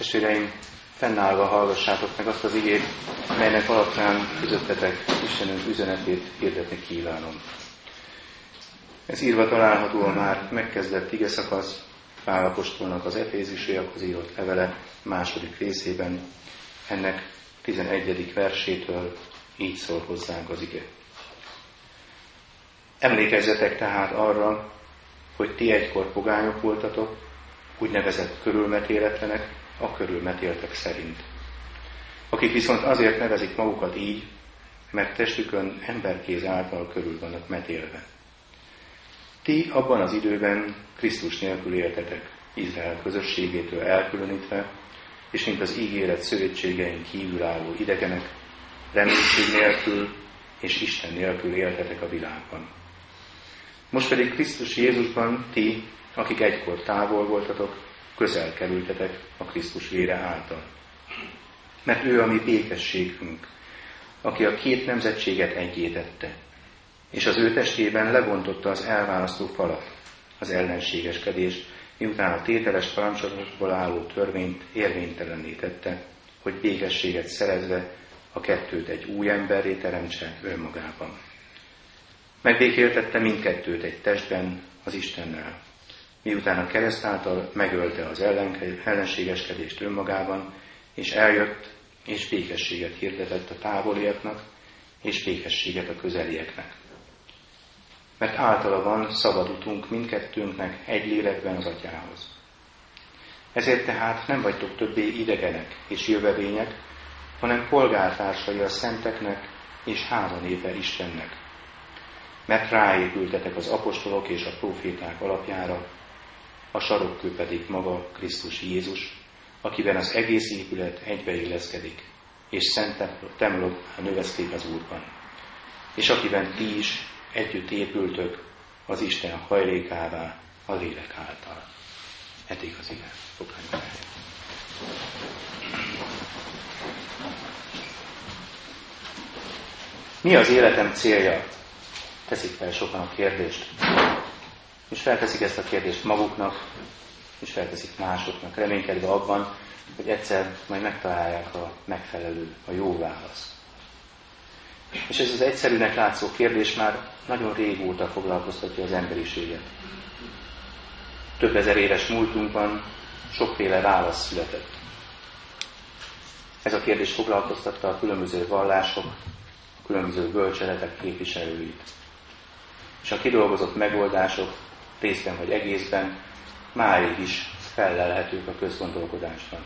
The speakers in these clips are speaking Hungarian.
Testvéreim, fennállva hallgassátok meg azt az igét, melynek alapján közöttetek Istenünk üzenetét hirdetni kívánom. Ez írva található a már megkezdett ige szakasz, Pálapostolnak az Efézusiakhoz írott levele második részében, ennek 11. versétől így szól hozzánk az ige. Emlékezzetek tehát arra, hogy ti egykor pogányok voltatok, úgynevezett körülmetéletlenek, a körülmetéltek szerint. Akik viszont azért nevezik magukat így, mert testükön emberkéz által körül vannak metélve. Ti abban az időben Krisztus nélkül éltetek, Izrael közösségétől elkülönítve, és mint az ígéret szövetségeink kívül álló idegenek, reménység nélkül és Isten nélkül éltetek a világban. Most pedig Krisztus Jézusban ti, akik egykor távol voltatok, közel kerültetek a Krisztus vére által. Mert ő a mi békességünk, aki a két nemzetséget egyétette, és az ő testében lebontotta az elválasztó falat, az ellenségeskedés, miután a tételes parancsolatokból álló törvényt érvénytelenné tette, hogy békességet szerezve a kettőt egy új emberré teremtse önmagában. Megbékéltette mindkettőt egy testben az Istennel, miután a kereszt által megölte az ellenségeskedést önmagában, és eljött, és békességet hirdetett a távoliaknak, és békességet a közelieknek. Mert általa van szabad utunk mindkettőnknek egy lélekben az atyához. Ezért tehát nem vagytok többé idegenek és jövevények, hanem polgártársai a szenteknek és háza népe Istennek. Mert ráépültetek az apostolok és a proféták alapjára, a sarokkő pedig maga Krisztus Jézus, akiben az egész épület egybeilleszkedik, és szent temlok növeszték az Úrban, és akiben ti is együtt épültök az Isten hajlékává a lélek által. Eddig az igen. Foglaljunk el. Mi az életem célja? Teszik fel sokan a kérdést és felteszik ezt a kérdést maguknak, és felteszik másoknak, reménykedve abban, hogy egyszer majd megtalálják a megfelelő, a jó választ. És ez az egyszerűnek látszó kérdés már nagyon régóta foglalkoztatja az emberiséget. Több ezer éves múltunkban sokféle válasz született. Ez a kérdés foglalkoztatta a különböző vallások, a különböző bölcseletek képviselőit. És a kidolgozott megoldások részben vagy egészben, máig is fellelhetők a közgondolkodásban.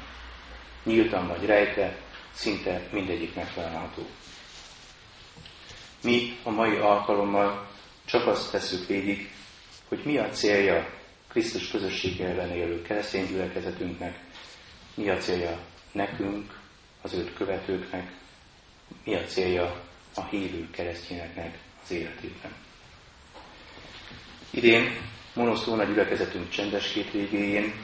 Nyíltan vagy rejtve, szinte mindegyik megtalálható. Mi a mai alkalommal csak azt tesszük végig, hogy mi a célja Krisztus közösségében élő keresztény gyülekezetünknek, mi a célja nekünk, az őt követőknek, mi a célja a hívő keresztényeknek az életében. Idén monosztóna gyülekezetünk csendes hétvégéjén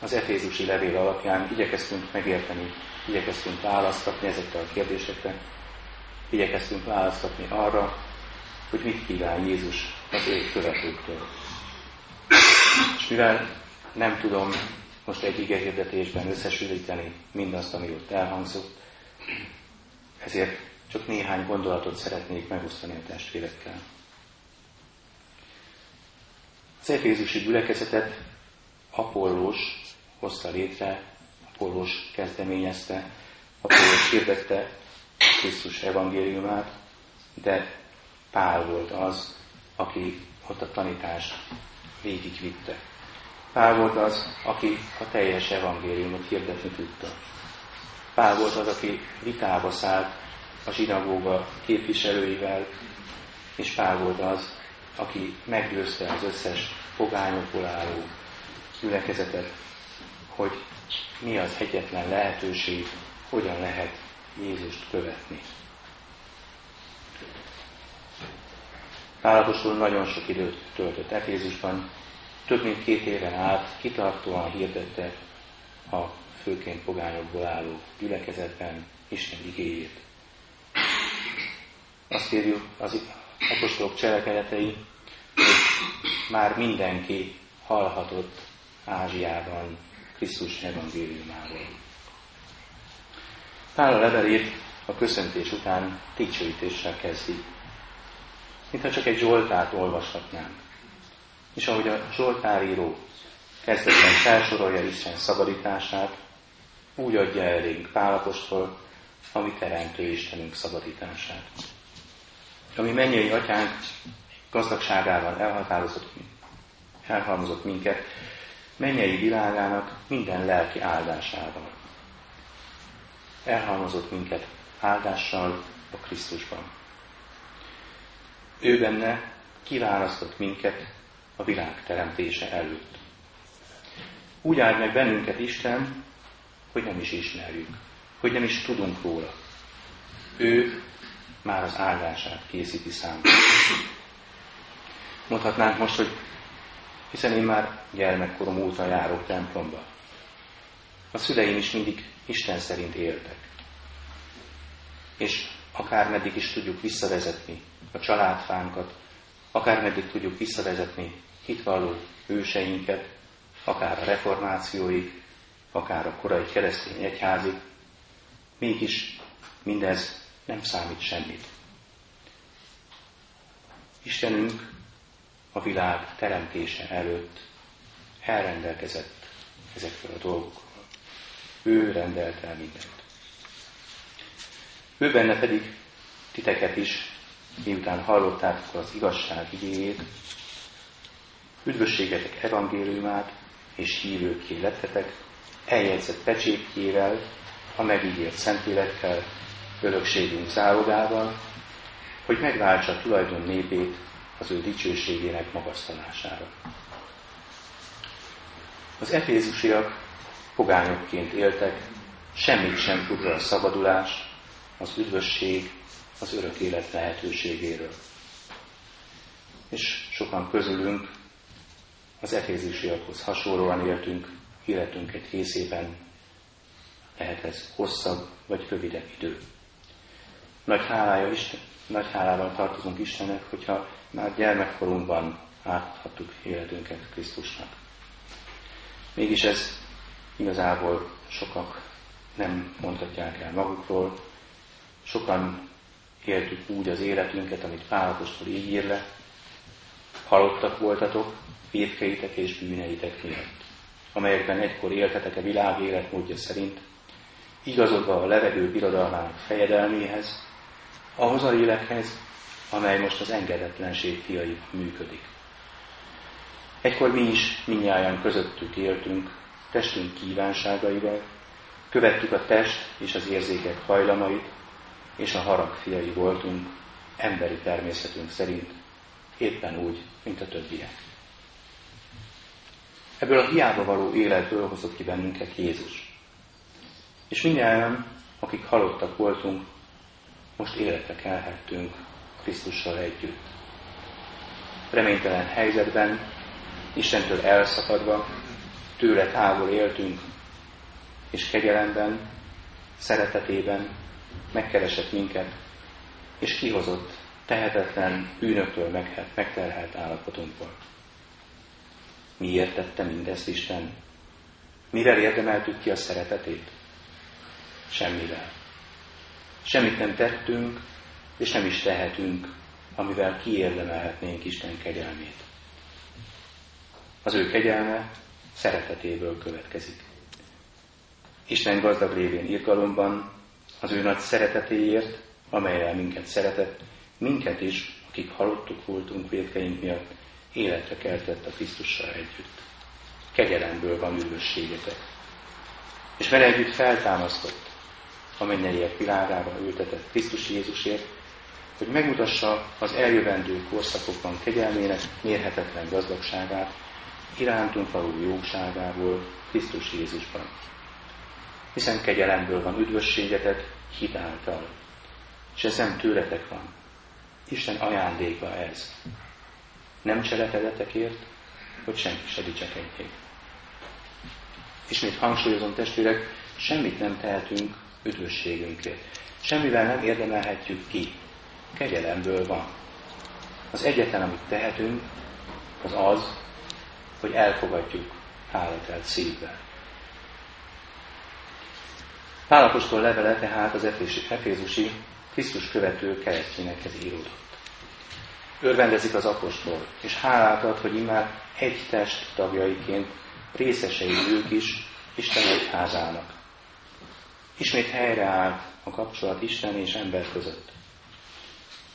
az Efézusi levél alapján igyekeztünk megérteni, igyekeztünk választatni ezekre a kérdésekre, igyekeztünk választatni arra, hogy mit kíván Jézus az ő követőktől. És mivel nem tudom most egy ige hirdetésben összesülíteni mindazt, ami ott elhangzott, ezért csak néhány gondolatot szeretnék megosztani a testvérekkel. Az efézusi gyülekezetet Apollós hozta létre, Apollós kezdeményezte, Apollós hirdette Krisztus evangéliumát, de Pál volt az, aki ott a tanítást végigvitte. Pál volt az, aki a teljes evangéliumot hirdetni tudta. Pál volt az, aki vitába szállt a zsinagóga képviselőivel, és Pál volt az, aki meggyőzte az összes fogányokból álló gyülekezetet, hogy mi az egyetlen lehetőség, hogyan lehet Jézust követni. Pálapostól nagyon sok időt töltött Efézusban, több mint két éven át kitartóan hirdette a főként pogányokból álló gyülekezetben Isten igéjét. Azt írjuk az apostolok cselekedetei, már mindenki hallhatott Ázsiában Krisztus evangéliumáról. Pál a levelét a köszöntés után dicsőítéssel kezdi, mintha csak egy Zsoltát olvashatnánk. És ahogy a Zsoltáríró kezdetben felsorolja Isten szabadítását, úgy adja elénk Pálapostól, ami Teremtő Istenünk szabadítását. Ami mennyei atyánk gazdagságával elhatározott, elhalmozott minket, mennyei világának minden lelki áldásával. Elhalmozott minket áldással a Krisztusban. Ő benne kiválasztott minket a világ teremtése előtt. Úgy áld meg bennünket Isten, hogy nem is ismerjük, hogy nem is tudunk róla. Ő már az áldását készíti számunkra. Mondhatnánk most, hogy hiszen én már gyermekkorom óta járok templomba. A szüleim is mindig Isten szerint éltek. És akármeddig is tudjuk visszavezetni a családfánkat, akármeddig tudjuk visszavezetni hitvalló őseinket, akár a reformációig, akár a korai keresztény egyházig, mégis mindez nem számít semmit. Istenünk a világ teremtése előtt elrendelkezett ezekről a dolgokról. Ő rendelt el mindent. Ő benne pedig titeket is, miután hallottátok az igazság igéjét, üdvösségetek evangéliumát és hívőké lettetek, eljegyzett pecsétjével, a megígért szentéletkel, örökségünk zárodával, hogy megváltsa tulajdon népét az ő dicsőségének magasztalására. Az efézusiak pogányokként éltek, semmit sem tudva a szabadulás, az üdvösség, az örök élet lehetőségéről. És sokan közülünk az efézusiakhoz hasonlóan éltünk életünk egy részében, lehet ez hosszabb vagy rövidebb idő. Nagy, hálája Isten, nagy hálával tartozunk Istennek, hogyha már gyermekkorunkban átadhattuk életünket Krisztusnak. Mégis ez igazából sokak nem mondhatják el magukról, sokan éltük úgy az életünket, amit Pálapostól így ír le, halottak voltatok, védkeitek és bűneitek miatt, amelyekben egykor éltetek a világ életmódja szerint, igazodva a levegő birodalmának fejedelméhez, ahhoz a lélekhez, amely most az engedetlenség fiai működik. Egykor mi is minnyáján közöttük éltünk, testünk kívánságaival, követtük a test és az érzékek hajlamait, és a harag fiai voltunk, emberi természetünk szerint, éppen úgy, mint a többiek. Ebből a hiába való életből hozott ki bennünket Jézus. És mindjárt, akik halottak voltunk, most életre kelhettünk Krisztussal együtt. Reménytelen helyzetben, Istentől elszakadva, tőle távol éltünk, és kegyelemben, szeretetében megkeresett minket, és kihozott tehetetlen, bűnöktől megterhelt állapotunkból. Miért tette mindezt Isten? Mivel érdemeltük ki a szeretetét? Semmivel. Semmit nem tettünk, és nem is tehetünk, amivel kiérdemelhetnénk Isten kegyelmét. Az ő kegyelme szeretetéből következik. Isten gazdag lévén irgalomban, az ő nagy szeretetéért, amelyel minket szeretett, minket is, akik halottuk voltunk védkeink miatt, életre keltett a Krisztussal együtt. Kegyelemből van üdvösségetek. És vele együtt feltámasztott, a mennyeiek világába ültetett Krisztus Jézusért, hogy megmutassa az eljövendő korszakokban kegyelmének mérhetetlen gazdagságát, irántunk való jóságából Krisztus Jézusban. Hiszen kegyelemből van üdvösségetek hitáltal, és ez nem tőletek van. Isten ajándéka ez. Nem cselekedetekért, hogy senki se dicsekedjék. Ismét hangsúlyozom testvérek, semmit nem tehetünk üdvösségünkért. Semmivel nem érdemelhetjük ki. Kegyelemből van. Az egyetlen, amit tehetünk, az az, hogy elfogadjuk hálatelt szívvel. Pálapostól levele tehát az Efézusi Krisztus követő keresztényekhez íródott. Örvendezik az apostol, és hálát ad, hogy immár egy test tagjaiként részesei ők is Isten egyházának. Ismét helyreállt a kapcsolat Isten és ember között.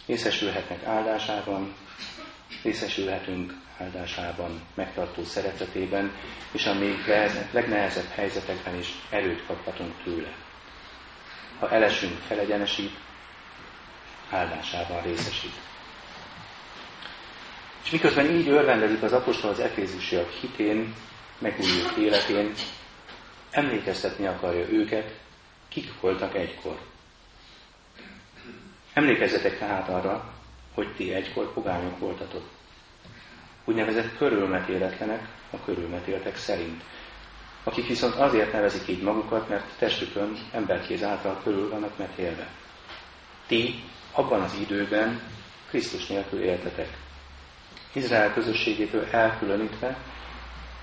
Részesülhetnek áldásában, részesülhetünk áldásában, megtartó szeretetében, és a még legnehezebb helyzetekben is erőt kaphatunk tőle. Ha elesünk, felegyenesít, áldásában részesít. És miközben így örvendezik az apostol az efézusiak hitén, megújult életén, emlékeztetni akarja őket, kik voltak egykor. Emlékezzetek tehát arra, hogy ti egykor pogányok voltatok. Úgynevezett körülmetéletlenek a körülmetéltek szerint. Akik viszont azért nevezik így magukat, mert testükön emberkéz által körül vannak metélve. Ti abban az időben Krisztus nélkül éltetek. Izrael közösségétől elkülönítve,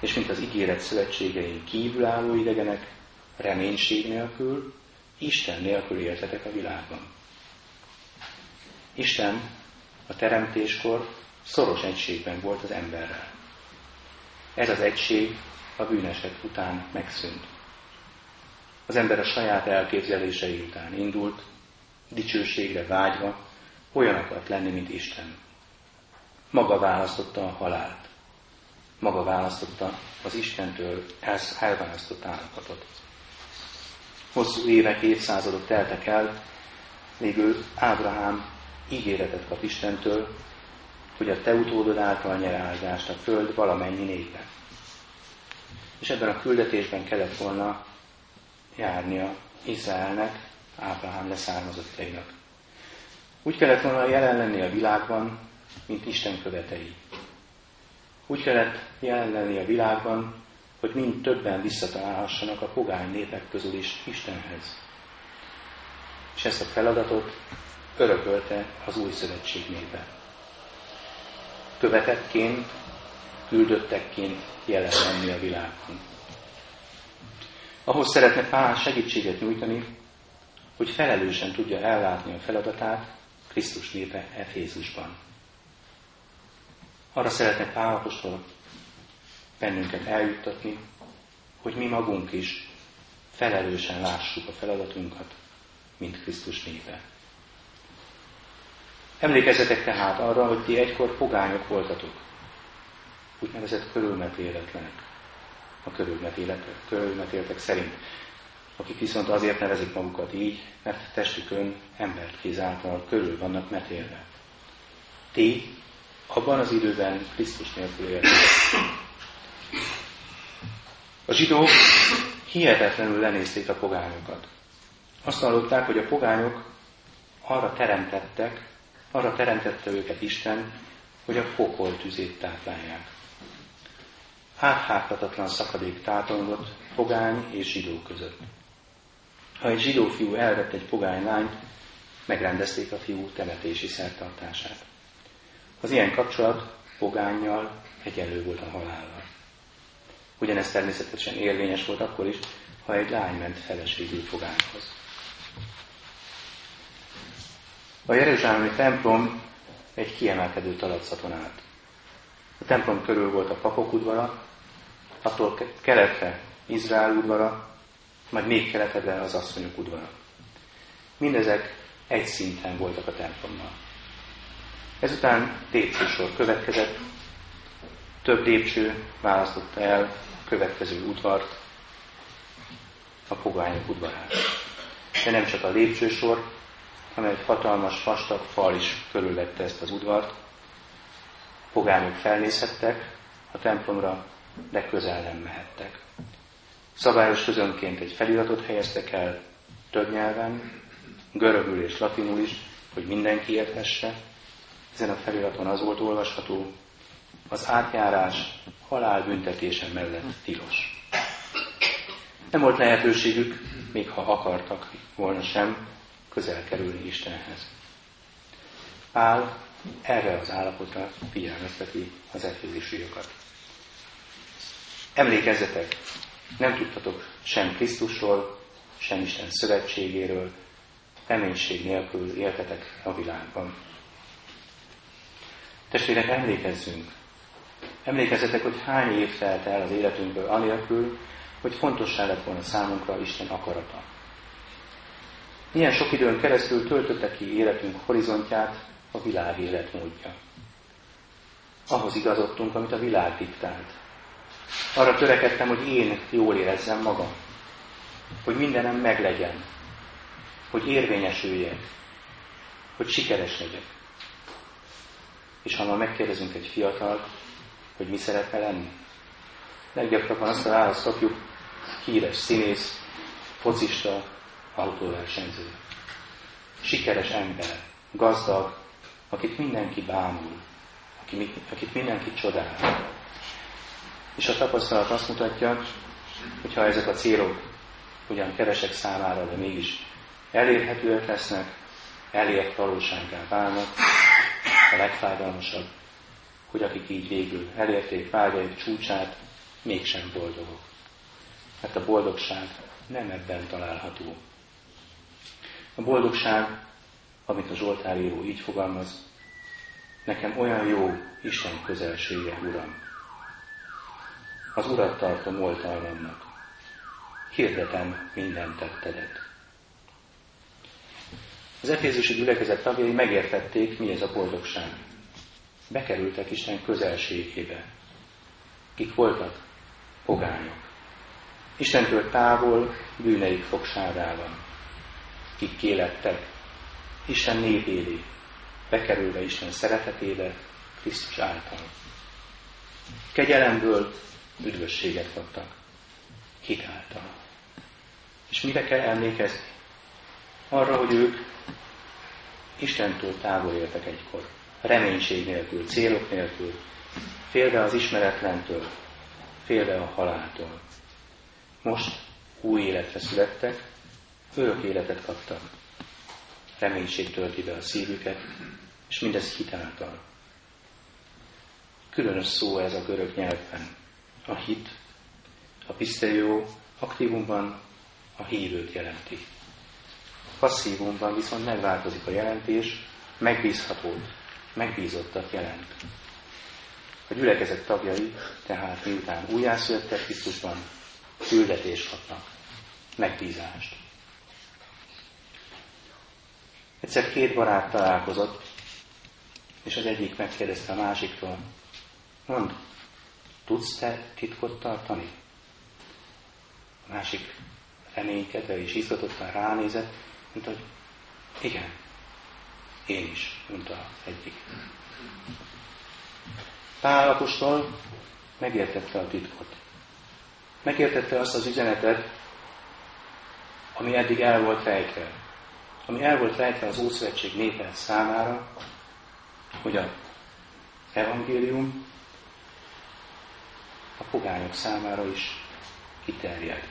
és mint az ígéret szövetségein kívülálló idegenek, reménység nélkül, Isten nélkül éltetek a világban. Isten a teremtéskor szoros egységben volt az emberrel. Ez az egység a bűneset után megszűnt. Az ember a saját elképzelései után indult, dicsőségre vágyva, olyan akart lenni, mint Isten. Maga választotta a halált. Maga választotta az Istentől elválasztott állapotot. Hosszú évek, évszázadok teltek el, végül Ábrahám ígéretet kap Istentől, hogy a te utódod által nyer a föld valamennyi népe. És ebben a küldetésben kellett volna járnia Izraelnek, Ábrahám leszármazottainak. Úgy kellett volna jelen lenni a világban, mint Isten követei. Úgy kellett jelen lenni a világban, hogy mind többen visszatalálhassanak a pogány népek közül is Istenhez. És ezt a feladatot örökölte az új szövetség népe. Követetként, küldöttekként jelen lenni a világban. Ahhoz szeretne Pál segítséget nyújtani, hogy felelősen tudja ellátni a feladatát Krisztus népe Efézusban. Arra szeretne Pál apostol bennünket eljuttatni, hogy mi magunk is felelősen lássuk a feladatunkat, mint Krisztus népe. Emlékezzetek tehát arra, hogy ti egykor pogányok voltatok, úgynevezett körülmetéletlenek, a körülmetéltek szerint akik viszont azért nevezik magukat így, mert testükön embert kéz által körül vannak metélve. Ti abban az időben Krisztus nélkül éltek. A zsidók hihetetlenül lenézték a pogányokat. Azt hallották, hogy a pogányok arra teremtettek, arra teremtette őket Isten, hogy a pokol tüzét táplálják. Áthághatatlan szakadék tátongott pogány és zsidó között. Ha egy zsidó fiú elvett egy pogány lányt, megrendezték a fiú temetési szertartását. Az ilyen kapcsolat pogányjal egyenlő volt a halállal. Ugyanez természetesen érvényes volt akkor is, ha egy lány ment feleségül fogányhoz. A Jeruzsálemi templom egy kiemelkedő talatszaton állt. A templom körül volt a papok udvara, attól keletre Izrael udvara, majd még keletebbre az asszonyok udvara. Mindezek egy szinten voltak a templommal. Ezután lépcsősor következett, több lépcső választotta el a következő udvart, a pogányok udvarát. De nem csak a lépcsősor, hanem egy hatalmas vastag fal is körülvette ezt az udvart. A pogányok felnézhettek a templomra, de közel nem mehettek. Szabályos közönként egy feliratot helyeztek el több nyelven, görögül és latinul is, hogy mindenki érthesse. Ezen a feliraton az volt olvasható, az átjárás halálbüntetése mellett tilos. Nem volt lehetőségük, még ha akartak volna sem, közel kerülni Istenhez. Pál erre az állapotra figyelmezteti az efézisiakat. Emlékezzetek, nem tudtatok sem Krisztusról, sem Isten szövetségéről, reménység nélkül éltetek a világban. Testvérek, emlékezzünk! Emlékezzetek, hogy hány év telt el az életünkből anélkül, hogy fontossá lett volna számunkra Isten akarata. Milyen sok időn keresztül töltötte ki életünk horizontját a világ életmódja. Ahhoz igazodtunk, amit a világ diktált. Arra törekedtem, hogy én jól érezzem magam. Hogy mindenem meglegyen. Hogy érvényesüljek. Hogy sikeres legyek. És ha ma megkérdezünk egy fiatalt, hogy mi szeretne lenni, leggyakrabban azt a választ kapjuk, híres színész, focista, autóversenyző. Sikeres ember, gazdag, akit mindenki bámul, akit mindenki csodál. És a tapasztalat azt mutatja, hogy ha ezek a célok ugyan keresek számára, de mégis elérhetőek lesznek, elért valósággá válnak, a legfájdalmasabb, hogy akik így végül elérték vágyaik csúcsát, mégsem boldogok. Mert a boldogság nem ebben található. A boldogság, amit a Zsoltáríró így fogalmaz, nekem olyan jó Isten közelsége, Uram. Az Urat tartom oltalmamnak. Hirdetem minden tettedet. Az efézusi gyülekezet tagjai megértették, mi ez a boldogság. Bekerültek Isten közelségébe. Kik voltak? Pogányok. Istentől távol, bűneik fogságában. Kik kélettek? Isten népévé, bekerülve Isten szeretetébe, Krisztus által. Kegyelemből üdvösséget kaptak. Hit által. És mire kell emlékezni? Arra, hogy ők Istentől távol éltek egykor. Reménység nélkül, célok nélkül, félve az ismeretlentől, félve a haláltól. Most új életre születtek, örök életet kaptak. Reménység tölti be a szívüket, és mindez hitáltal. Különös szó ez a görög nyelvben. A hit, a piszterió aktívumban a hívőt jelenti. Passzívumban viszont megváltozik a jelentés, megbízhatót, megbízottat jelent. A gyülekezet tagjai tehát miután újjászülettek Krisztusban, küldetést kapnak, megbízást. Egyszer két barát találkozott, és az egyik megkérdezte a másiktól, mond, tudsz te titkot tartani? A másik reménykedve és izgatottan ránézett, mondta, hogy igen, én is, mondta egyik. Pál apostol megértette a titkot. Megértette azt az üzenetet, ami eddig el volt rejtve. Ami el volt rejtve az Ószövetség népe számára, hogy a evangélium a pogányok számára is kiterjed.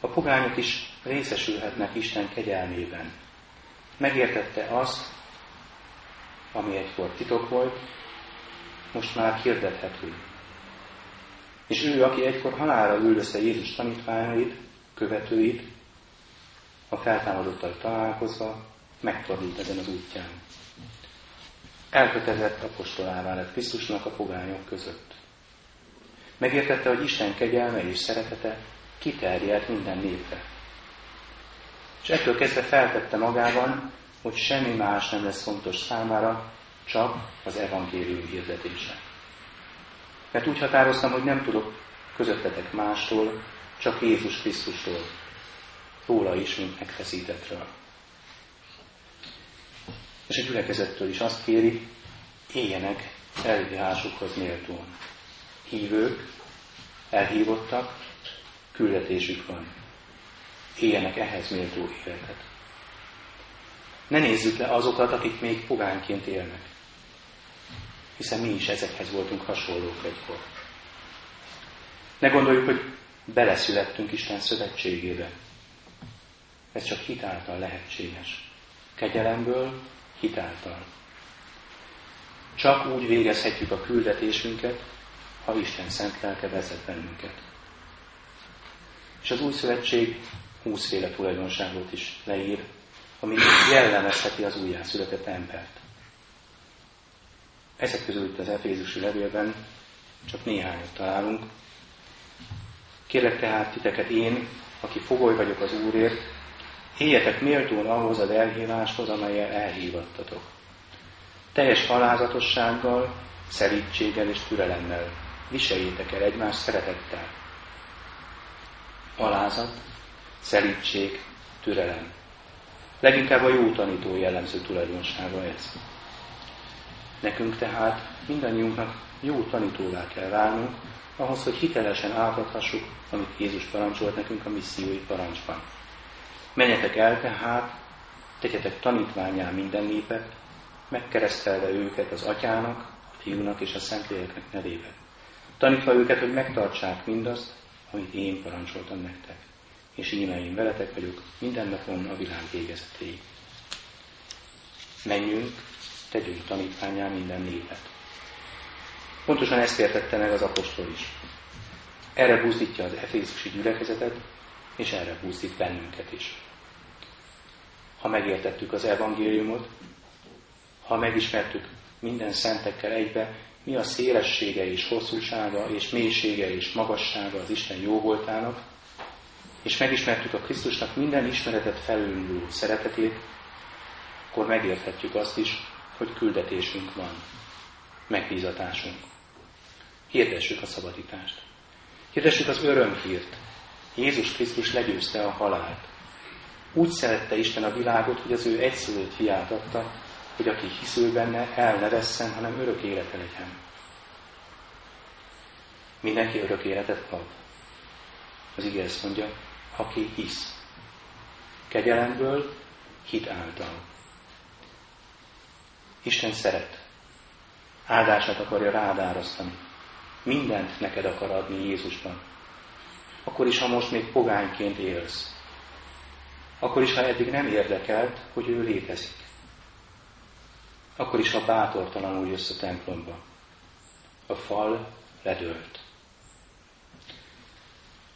A pogányok is részesülhetnek Isten kegyelmében. Megértette azt, ami egykor titok volt, most már hirdethető. És ő, aki egykor halára üldözte Jézus tanítványait, követőit, a feltámadottal találkozva, megfordult ezen az útján. Elkötelezett apostolává lett Krisztusnak a pogányok között. Megértette, hogy Isten kegyelme és szeretete kiterjedt minden népre. És ettől kezdve feltette magában, hogy semmi más nem lesz fontos számára, csak az evangélium hirdetése. Mert úgy határoztam, hogy nem tudok közöttetek mástól, csak Jézus Krisztustól, róla is, mint megfeszítettről. És a gyülekezettől is azt kéri, éljenek elhívásukhoz méltóan. Hívők, elhívottak, küldetésük van. Éljenek ehhez méltó életet. Ne nézzük le azokat, akik még pogánként élnek. Hiszen mi is ezekhez voltunk hasonlók egykor. Ne gondoljuk, hogy beleszülettünk Isten szövetségébe. Ez csak hitáltal lehetséges. Kegyelemből, hitáltal. Csak úgy végezhetjük a küldetésünket, ha Isten szent lelke vezet bennünket. És az új szövetség húszféle tulajdonságot is leír, ami jellemezheti az újjászületett embert. Ezek közül itt az Efézusi levélben csak néhányat találunk. Kérlek tehát titeket én, aki fogoly vagyok az Úrért, éljetek méltón ahhoz az elhíváshoz, amelyel elhívattatok. Teljes alázatossággal, szerítséggel és türelemmel viseljétek el egymást szeretettel. Alázat, szerítség, türelem. Leginkább a jó tanító jellemző tulajdonsága ez. Nekünk tehát mindannyiunknak jó tanítóvá kell válnunk, ahhoz, hogy hitelesen átadhassuk, amit Jézus parancsolt nekünk a missziói parancsban. Menjetek el tehát, tegyetek tanítványá minden népet, megkeresztelve őket az atyának, a fiúnak és a szentléleknek nevébe. Tanítva őket, hogy megtartsák mindazt, amit én parancsoltam nektek. És íme én veletek vagyok minden napon a világ végezetéig. Menjünk, tegyünk tanítványá minden népet. Pontosan ezt értette meg az apostol is. Erre buzdítja az efészusi gyülekezetet, és erre buzdít bennünket is. Ha megértettük az evangéliumot, ha megismertük minden szentekkel egybe, mi a szélessége és hosszúsága és mélysége és magassága az Isten jó voltának, és megismertük a Krisztusnak minden ismeretet felülmúló szeretetét, akkor megérthetjük azt is, hogy küldetésünk van, megbízatásunk. Hirdessük a szabadítást. Hirdessük az örömhírt. Jézus Krisztus legyőzte a halált. Úgy szerette Isten a világot, hogy az ő egyszülött fiát adta, hogy aki hiszül benne, el ne vesszen, hanem örök élete legyen. Mindenki örök életet kap. Az ige ezt mondja, aki hisz. Kegyelemből, hit által. Isten szeret. Áldását akarja rád árasztani. Mindent neked akar adni Jézusban. Akkor is, ha most még pogányként élsz. Akkor is, ha eddig nem érdekelt, hogy ő létezik. Akkor is, ha bátortalanul jössz a templomba. A fal ledőlt.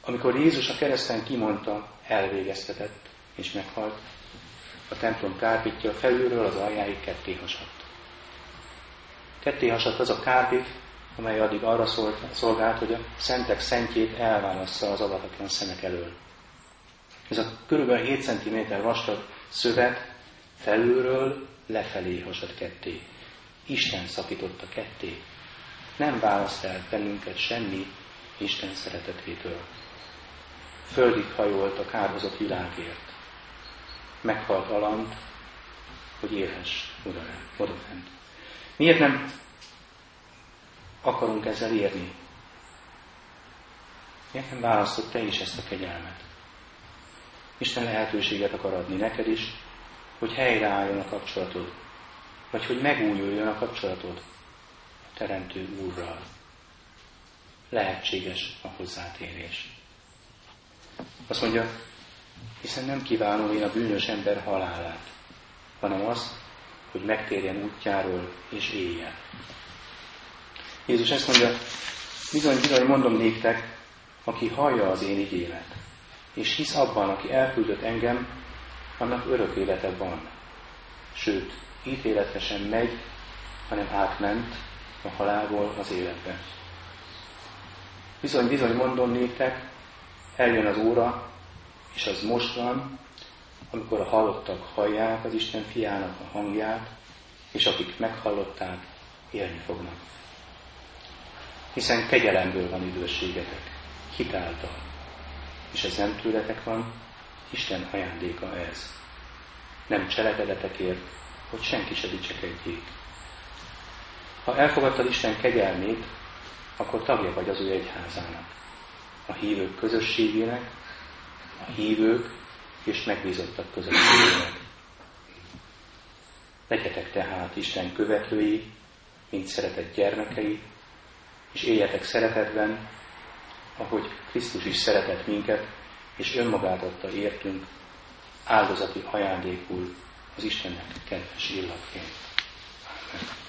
Amikor Jézus a kereszten kimondta, elvégeztetett és meghalt, a templom kárpitja felülről az aljáig ketté hasadt. Ketté hasadt az a kárpit, amely addig arra szolgált, hogy a szentek szentjét elválassza az avatatlan szemek elől. Ez a kb. 7 cm vastag szövet felülről lefelé hasadt ketté. Isten szakította ketté. Nem választ el bennünket semmi Isten szeretetétől. Földig hajolt a kárhozott világért. Meghalt alant, hogy élhess odafent. Miért nem akarunk ezzel érni? Miért nem választott te is ezt a kegyelmet? Isten lehetőséget akar adni neked is, hogy helyreálljon a kapcsolatod, vagy hogy megújuljon a kapcsolatod a Teremtő Úrral. Lehetséges a hozzátérés. Azt mondja, hiszen nem kívánom én a bűnös ember halálát, hanem az, hogy megtérjen útjáról és éljen. Jézus ezt mondja, bizony, bizony mondom néktek, aki hallja az én igémet, és hisz abban, aki elküldött engem, annak örök élete van. Sőt, ítéletre sem megy, hanem átment a halálból az életbe. Bizony, bizony mondom néktek, eljön az óra, és az most van, amikor a halottak hallják az Isten fiának a hangját, és akik meghallották, élni fognak. Hiszen kegyelemből van időségetek, hitáltal, és ez nem tőletek van, Isten ajándéka ez. Nem cselekedetekért, hogy senki se dicsekedjék. Ha elfogadtad Isten kegyelmét, akkor tagja vagy az ő egyházának, a hívők közösségének, a hívők és megbízottak közösségének. Legyetek tehát Isten követői, mint szeretett gyermekei, és éljetek szeretetben, ahogy Krisztus is szeretett minket, és önmagát adta értünk, áldozati ajándékul az Istennek kedves illatként. Amen.